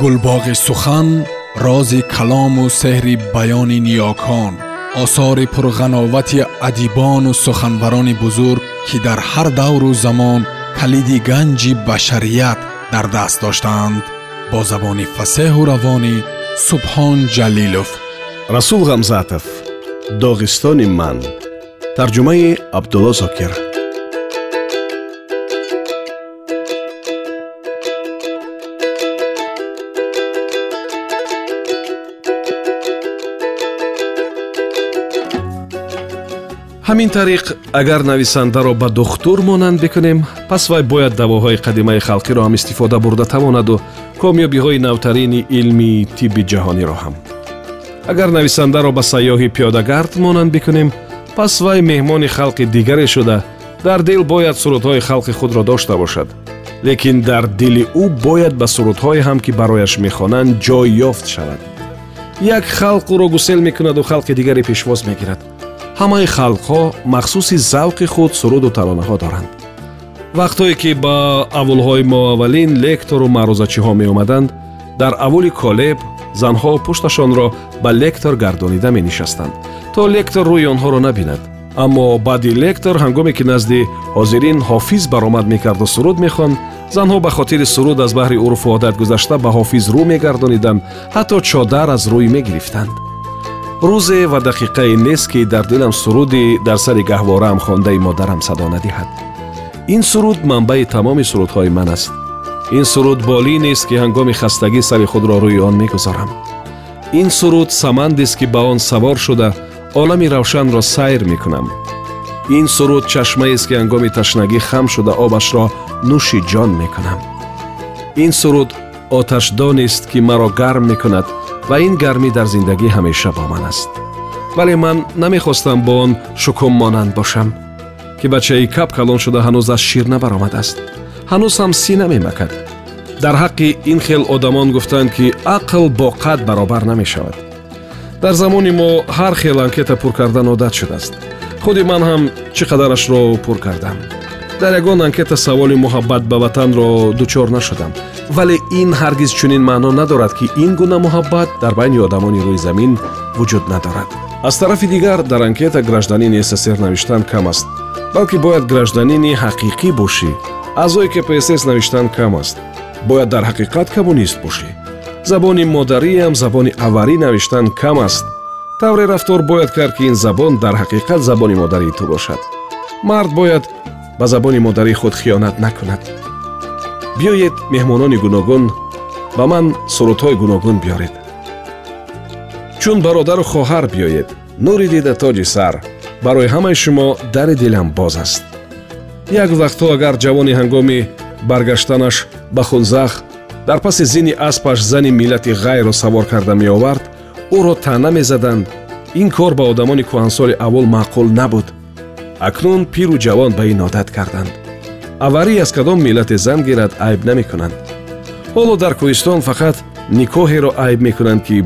гулбоғи сухан рози калому сеҳри баёни ниёкон осори пурғановати адибону суханбарони бузург ки дар ҳар давру замон калиди ганҷи башарият дар даст доштаанд бо забони фасеҳу равонӣ субҳон ҷалилов. Расул ғамзатов доғистони ман тарҷумаи абдулло зокир ҳамин тариқ агар нависандаро ба духтур монанд бикунем пас вай бояд давоҳои қадимаи халқиро ҳам истифода бурда тавонаду комёбиҳои навтарини илми тибби ҷаҳониро ҳам. Агар нависандаро ба сайёҳи пиёдагард монанд бикунем пас вай меҳмони халқи дигаре шуда дар дил бояд сурудҳои халқи худро дошта бошад. Лекин дар дили ӯ бояд ба сурудҳое ҳам ки барояш мехонанд ҷой ёфт шавад. Як халқ ӯро гусел мекунаду халқи дигаре пешвоз мегирад ҳамаи халқҳо махсуси завқи худ суруду таронаҳо доранд. Вақтҳое ки ба аввулҳои моаввалин лектору маърузачиҳо меомаданд дар аввули колеб занҳо пушташонро ба лектор гардонида менишастанд то лектор рӯи онҳоро набинад. Аммо баъди лектор ҳангоме ки назди ҳозирин ҳофиз баромад мекарду суруд мехонд занҳо ба хотири суруд аз баҳри урфу одат гузашта ба ҳофиз рӯ мегардониданд ҳатто чодар аз рӯй мегирифтанд рӯзе ва дақиқае нест ки дар дилам суруди дар сари гаҳвораам хондаи модарам садо надиҳад. ин суруд манбаи тамоми сурудҳои ман аст. ин суруд болӣ нест ки ҳангоми хастагӣ сари худро рӯи он мегузорам. ин суруд самандест ки ба он савор шуда олами равшанро сайр мекунам. ин суруд чашмаест ки ҳангоми ташнагӣ хам шуда обашро нӯши ҷон мекунам. ин суруд оташдонест ки маро гарм мекунад ва ин гармӣ дар зиндагӣ ҳамеша бо ман аст вале ман намехостам бо он шукум монанд бошам ки бачаи кап калон шуда ҳанӯз аз шир набаромадааст ҳанӯз ҳам сӣ намемакад дар ҳаққи ин хел одамон гуфтанд ки ақл бо қад баробар намешавад дар замони мо ҳар хел анкета пур кардан одат шудааст худи ман ҳам чӣ қадарашро пур кардам дар ягон анкета саволи муҳаббат ба ватанро дучор нашудам вале ин ҳаргиз чунин маъно надорад ки ин гуна муҳаббат дар байни одамони рӯи замин вуҷуд надорад. Аз тарафи дигар дар анкета гражданини ссср навиштан кам аст балки бояд гражданини ҳақиқӣ бошӣ. Аъзои кпсс навиштан кам аст бояд дар ҳақиқат коммунист бошӣ. Забони модариам забони аварӣ навиштан кам аст. Тавре рафтор бояд кард ки ин забон дар ҳақиқат забони модарии ту бошад. Мард бояд ба забони модарии худ хиёнат накунад. Биёед меҳмонони гуногун ба ман сурудҳои гуногун биёред. Чун бародару хоҳар биёед нури дида тоҷи сар барои ҳамаи шумо дари дилам боз аст. Як вақтҳо агар ҷавони ҳангоми баргаштанаш ба хунзах дар паси зини аспаш зани миллати ғайрро савор карда меовард ӯро таъна мезаданд. Ин кор ба одамони кӯҳансоли аввал маъқул набуд акнун пиру ҷавон ба ин одат карданд. Аварӣ аз кадом миллате зан гирад айб намекунанд. Ҳоло дар кӯҳистон фақат никоҳеро айб мекунанд ки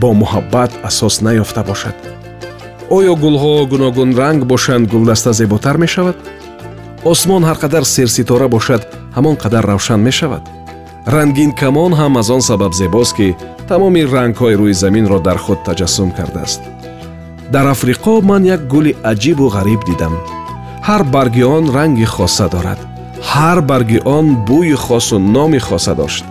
бо муҳаббат асос наёфта бошад. Оё гулҳо гуногунранг бошанд гулдаста зеботар мешавад? Осмон ҳар қадар серситора бошад ҳамон қадар равшан мешавад? Рангин камон ҳам аз он сабаб зебост ки тамоми рангҳои рӯи заминро дар худ таҷассум кардааст дар африқо ман як гули аҷибу ғариб дидам. Ҳар барги он ранги хоса дорад. Ҳар барги он бӯи хосу номи хоса дошт.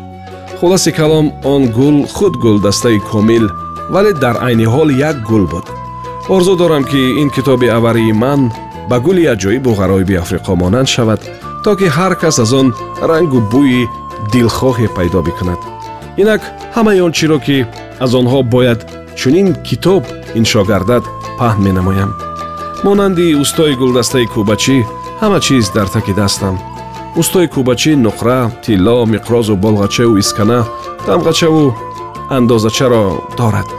Хулоси калом он гул худ гулдастаи комил вале дар айни ҳол як гул буд. Орзу дорам ки ин китоби аварии ман ба гули аҷоибу ғароиби африқо монанд шавад то ки ҳар кас аз он рангу бӯи дилхоҳе пайдо бикунад. Инак ҳамаи он чиро ки аз онҳо бояд чунин китоб иншо гардад паҳн менамоям. Монанди устои гулдастаи кӯбачӣ ҳама чиз дар таки дастам. Устои кӯбачӣ нуқра тилло миқрозу болғачаву искана тамғачаву андозачаро дорад.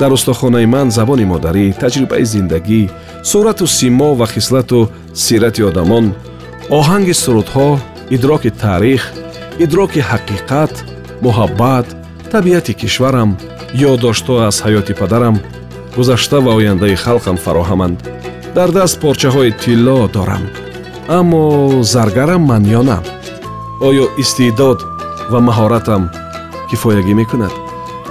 Дар устохонаи ман забони модарӣ таҷрибаи зиндагӣ сурату симо ва хислату сирати одамон оҳанги сурудҳо идроки таърих идроки ҳақиқат муҳаббат табиати кишварам ёддоштҳо аз ҳаёти падарам гузашта ва ояндаи халқам фароҳаманд. Дар даст порчаҳои тилло дорам аммо заргарам ман ё на? Оё истеъдод ва маҳоратам кифоягӣ мекунад.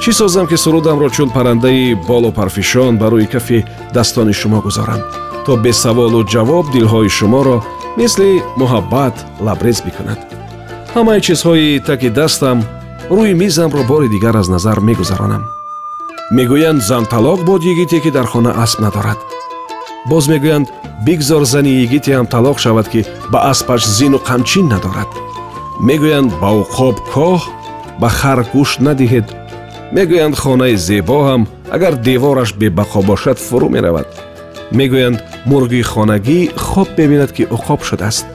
Чӣ созам ки сурудамро чун паррандаи болу парфишон ба рӯи кафи dastoни шумо гузорам то бе саволу ҷавоб дилҳои шуморо мисли муҳаббат лабрез бикунад ҳамаи чизҳои таки дастам рӯи мизамро бори дигар аз назар мегузаронам мегӯянд зан талоқ бод йигите ки дар хона асп надорад. Боз мегӯянд бигзор зани йигите ҳам талоқ шавад ки ба аспаш зину қамчин надорад. Мегӯянд ба уқоб коҳ ба хар гӯш надиҳед. Мегӯянд хонаи зебо ҳам агар девораш бебақо бошад фурӯ меравад. Мегӯянд мурги хонагӣ хоб мебинад ки уқоб шудааст.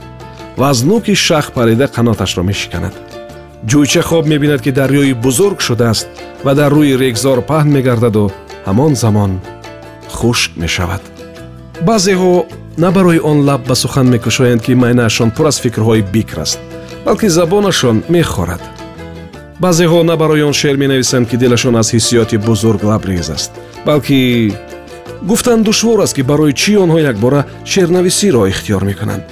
Ва аз нӯки шах парида қаноташро мешиканад ҷӯйча хоб мебинад ки дарёи бузург шудааст ва дар рӯи регзор паҳн мегардаду ҳамон замон хушк мешавад. Баъзеҳо на барои он лаб ба сухан мекушоянд ки майнаашон пур аз фикрҳои бикр аст балки забонашон мехорад. Баъзеҳо на барои он шеър менависанд ки дилашон аз ҳиссиёти бузург лабрез аст балки гуфтан душвор аст ки барои чӣ онҳо якбора шеърнависиро ихтиёр мекунанд.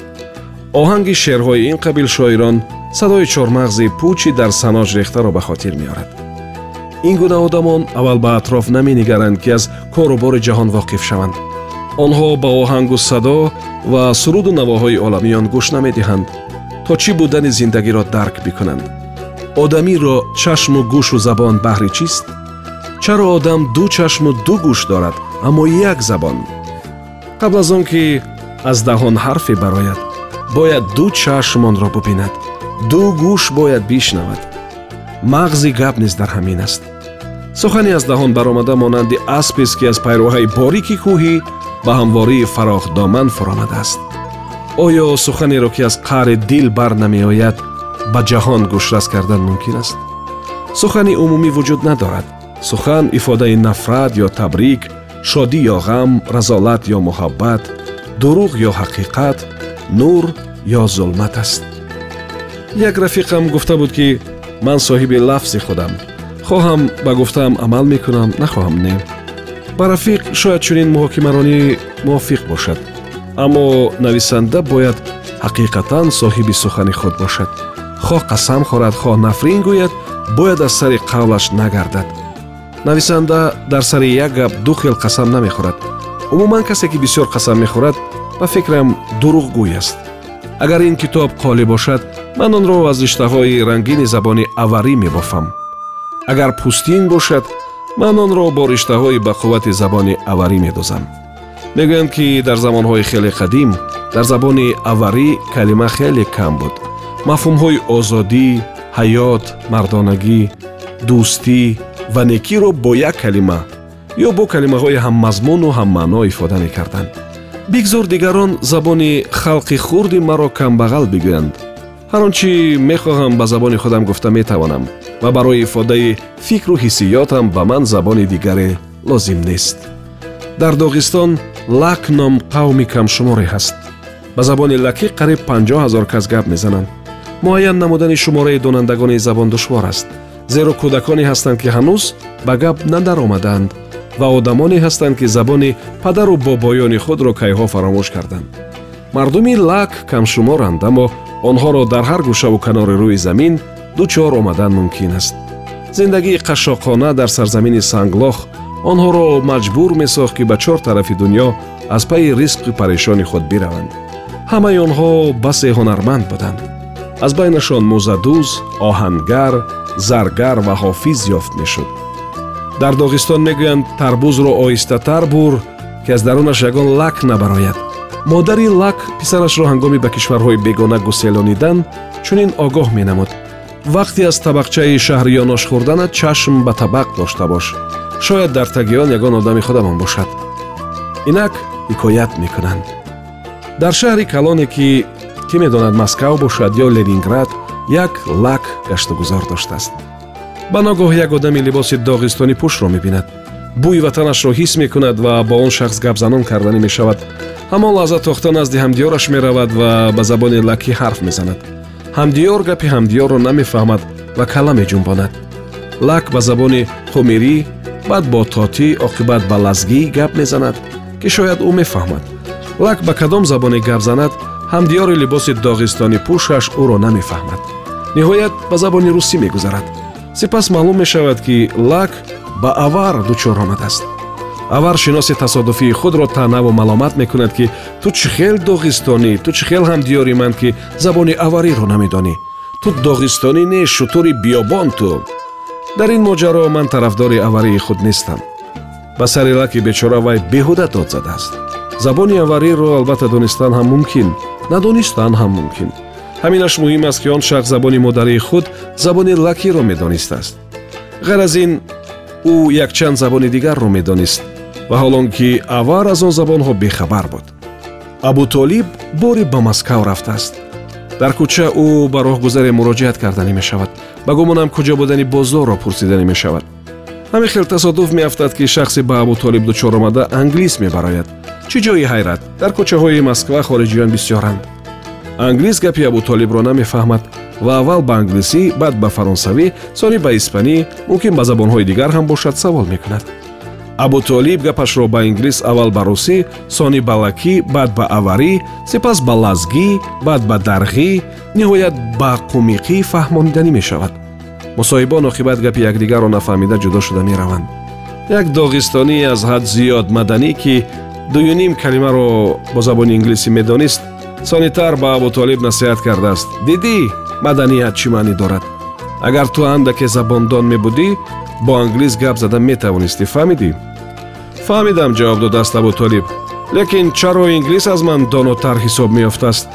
Оҳанги шеърҳои ин қабил шоирон садои чормағзи пӯчи дар саноҷ рехтаро ба хотир меорад. Ин гуна одамон аввал ба атроф наменигаранд ки аз корубори ҷаҳон воқиф шаванд. Онҳо ба оҳангу садо ва суруду навоҳои оламиён гӯш намедиҳанд то чӣ будани зиндагиро дарк бикунанд. Одамиро чашму гӯшу забон баҳри чист? Чаро одам ду чашму ду гӯш дорад аммо як забон? Қабл аз он ки аз даҳон ҳарфе барояд бояд ду чашм онро бубинад ду гӯш бояд бишнавад мағзи гап низ дар ҳамин аст сухане аз даҳон баромада монанди аспест ки аз пайроҳаи борики кӯҳӣ ба ҳамвории фарохдоман фуромадааст оё суханеро ки аз қаъри дил бар намеояд ба ҷаҳон гӯшрас кардан мумкин аст сухани умумӣ вуҷуд надорад сухан ифодаи нафрат ё табрик шодӣ ё ғам разолат ё муҳаббат дурӯғ ё ҳақиқат нур ё зулмат аст як рафиқам гуфта буд ки ман соҳиби лафзи худам. Хоҳам ба гуфтаам амал мекунам нахоҳам не. Ба рафиқ шояд чунин муҳокимаронӣ мувофиқ бошад. Аммо нависанда бояд ҳақиқатан соҳиби сухани худ бошад. Хоҳ қасам хӯрад хоҳ нафрин гӯяд бояд аз сари қавлаш нагардад. Нависанда дар сари як гап ду хел қасам намехӯрад. Умуман касе ки бисёр қасам мехӯрад ба фикрам дурӯғгӯй аст. Агар ин китоб қолӣ бошад ман онро аз риштаҳои рангини забони аварӣ мебофам. Агар пӯстин бошад ман онро бо риштаҳои бақуввати забони аварӣ медозам. Мегӯянд ки дар замонҳои хеле қадим дар забони аварӣ калима хеле кам буд. Мафҳумҳои озодӣ ҳаёт мардонагӣ дӯстӣ ва некиро бо як калима ё бо калимаҳои ҳаммазмуну ҳаммаъно ифода мекарданд. Бигзор дигарон забони халқи хурди маро камбағал бигӯянд ҳар он чӣ мехоҳам ба забони худам гуфта метавонам ва барои ифодаи фикру ҳиссиётам ба ман забони дигаре лозим нест. Дар доғистон лак ном қавми камшуморе ҳаст. Ба забони лакӣ қариб 5 ҳазор кас гап мезананд. Муайян намудани шумораи донандагони забон душвор аст. Зеро кӯдаконе ҳастанд ки ҳанӯз ба гап надаромаданд ва одамоне ҳастанд ки забони падару бобоёни худро кайҳо фаромӯш карданд. Мардуми лак камшуморанд аммо онҳоро дар ҳар гӯшаву канори рӯи замин дучор омадан мумкин аст. Зиндагии қашшоқона дар сарзамини санглох онҳоро маҷбур месохт ки ба чор тарафи дунё аз пайи ризқи парешони худ бираванд. Ҳамаи онҳо басе ҳунарманд буданд. Аз байнашон мӯзадӯз оҳангар заргар ва ҳофиз ёфт мешуд. Дар доғистон мегӯянд тарбузро оҳистатар бур ки аз дарунаш ягон лак набарояд модари лак писарашро ҳангоми ба кишварҳои бегона гуселонидан чунин огоҳ менамуд. Вақте аз табақчаи шаҳриёнош хӯрданат чашм ба табақ дошта бош. Шояд дар таги он ягон одами худамон бошад. Инак ҳикоят мекунанд. Дар шаҳри калоне ки кӣ медонад москав бошад ё ленинград як лак гаштугузор доштааст. Ба ногоҳ як одами либоси доғистонӣ пӯшро мебинад бӯи ватанашро ҳис мекунад ва бо он шахс гапзанон карданӣ мешавад. Ҳамон лаҳза тохта назди ҳамдиёраш меравад ва ба забони лакӣ ҳарф мезанад. Ҳамдиёр гапи ҳамдиёрро намефаҳмад ва кала меҷунбонад. Лак ба забони хумирӣ баъд бо тотӣ оқибат ба лазгӣ гап мезанад ки шояд ӯ мефаҳмад. Лак ба кадом забоне гап занад ҳамдиёри либоси доғистонӣ пӯшаш ӯро намефаҳмад. Ниҳоят ба забони русӣ мегузарад. Сипас маълум мешавад ки лак ба авар дучор омадааст. Авар шиноси тасодуфии худро таънаву маломат мекунад ки ту чӣ хел доғистонӣ ту чӣ хел ҳамдиёри ман ки забони авариро намедонӣ? Ту доғистонӣ не шутури биёбон ту. Дар ин моҷаро ман тарафдори аварии худ нестам. Ба сари лаки бечора вай беҳуда дод задааст забони авариро албатта донистан ҳам мумкин надонистан ҳам мумкин. Ҳаминаш муҳим аст ки он шахс забони модарии худ забони лакиро медонистааст ғайр аз ин ӯ якчанд забони дигарро медонист ва ҳолон ки авар аз он забонҳо бехабар буд. Абутолиб боре ба маскав рафтааст. Дар кӯча ӯ ба роҳгузаре муроҷиат карданӣ мешавад ба гумонам куҷо будани бозорро пурсиданӣ мешавад ҳамин хел тасодуф меафтад ки шахсе ба абутолиб дучор омада англис мебарояд. Чӣ ҷои ҳайрат? Дар кӯчаҳои москва хориҷиён бисёранд. Англис гапи абутолибро намефаҳмад ва аввал ба англисӣ баъд ба фаронсавӣ сони ба испанӣ мумкин ба забонҳои дигар ҳам бошад савол мекунад. Абутолиб гапашро ба инглис аввал ба русӣ сони ба лакӣ баъд ба аварӣ сипас ба лазгӣ баъд ба дарғӣ ниҳоят ба қумиқӣ фаҳмониданӣ мешавад. Мусоҳибон оқибат гапи якдигарро нафаҳмида ҷудо шуда мераванд. Як доғистонӣ аз ҳад зиёд маданӣ ки дуюним калимаро бо забони инглисӣ медонист сонитар ба абутолиб насиҳат кардааст. Дидӣ маданият чӣ маънӣ дорад. Агар ту андаке забондон мебудӣ бо англис гап зада метавонистӣ фаҳмидӣ. Фаҳмидам ҷавоб додааст абутолиб лекин чаро инглис аз ман донотар ҳисоб меёфтааст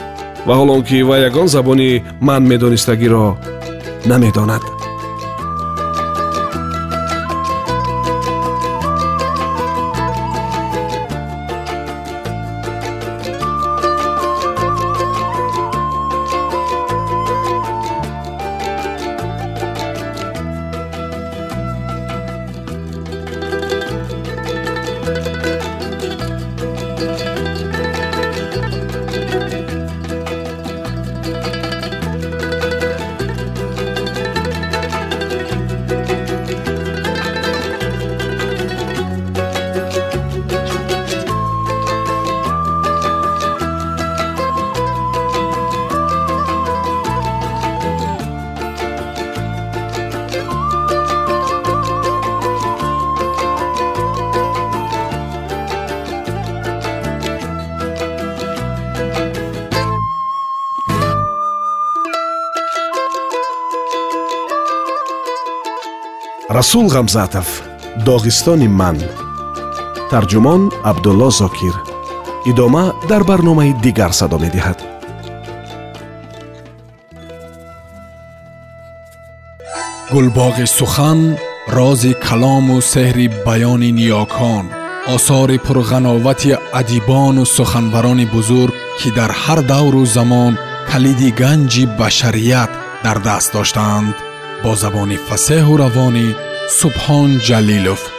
ваҳолон ки вай ягон забони ман медонистагиро намедонад расул ғамзатов доғистони ман тарҷумон абдулло зокир. Идома дар барномаи дигар садо медиҳад. Гулбоғи сухан рози калому сеҳри баёни ниёкон осори пурғановати адибону суханварони бузург ки дар ҳар давру замон калиди ганҷи башарият дар даст доштаанд бо забони фасеҳу равонӣ субҳон ҷалилов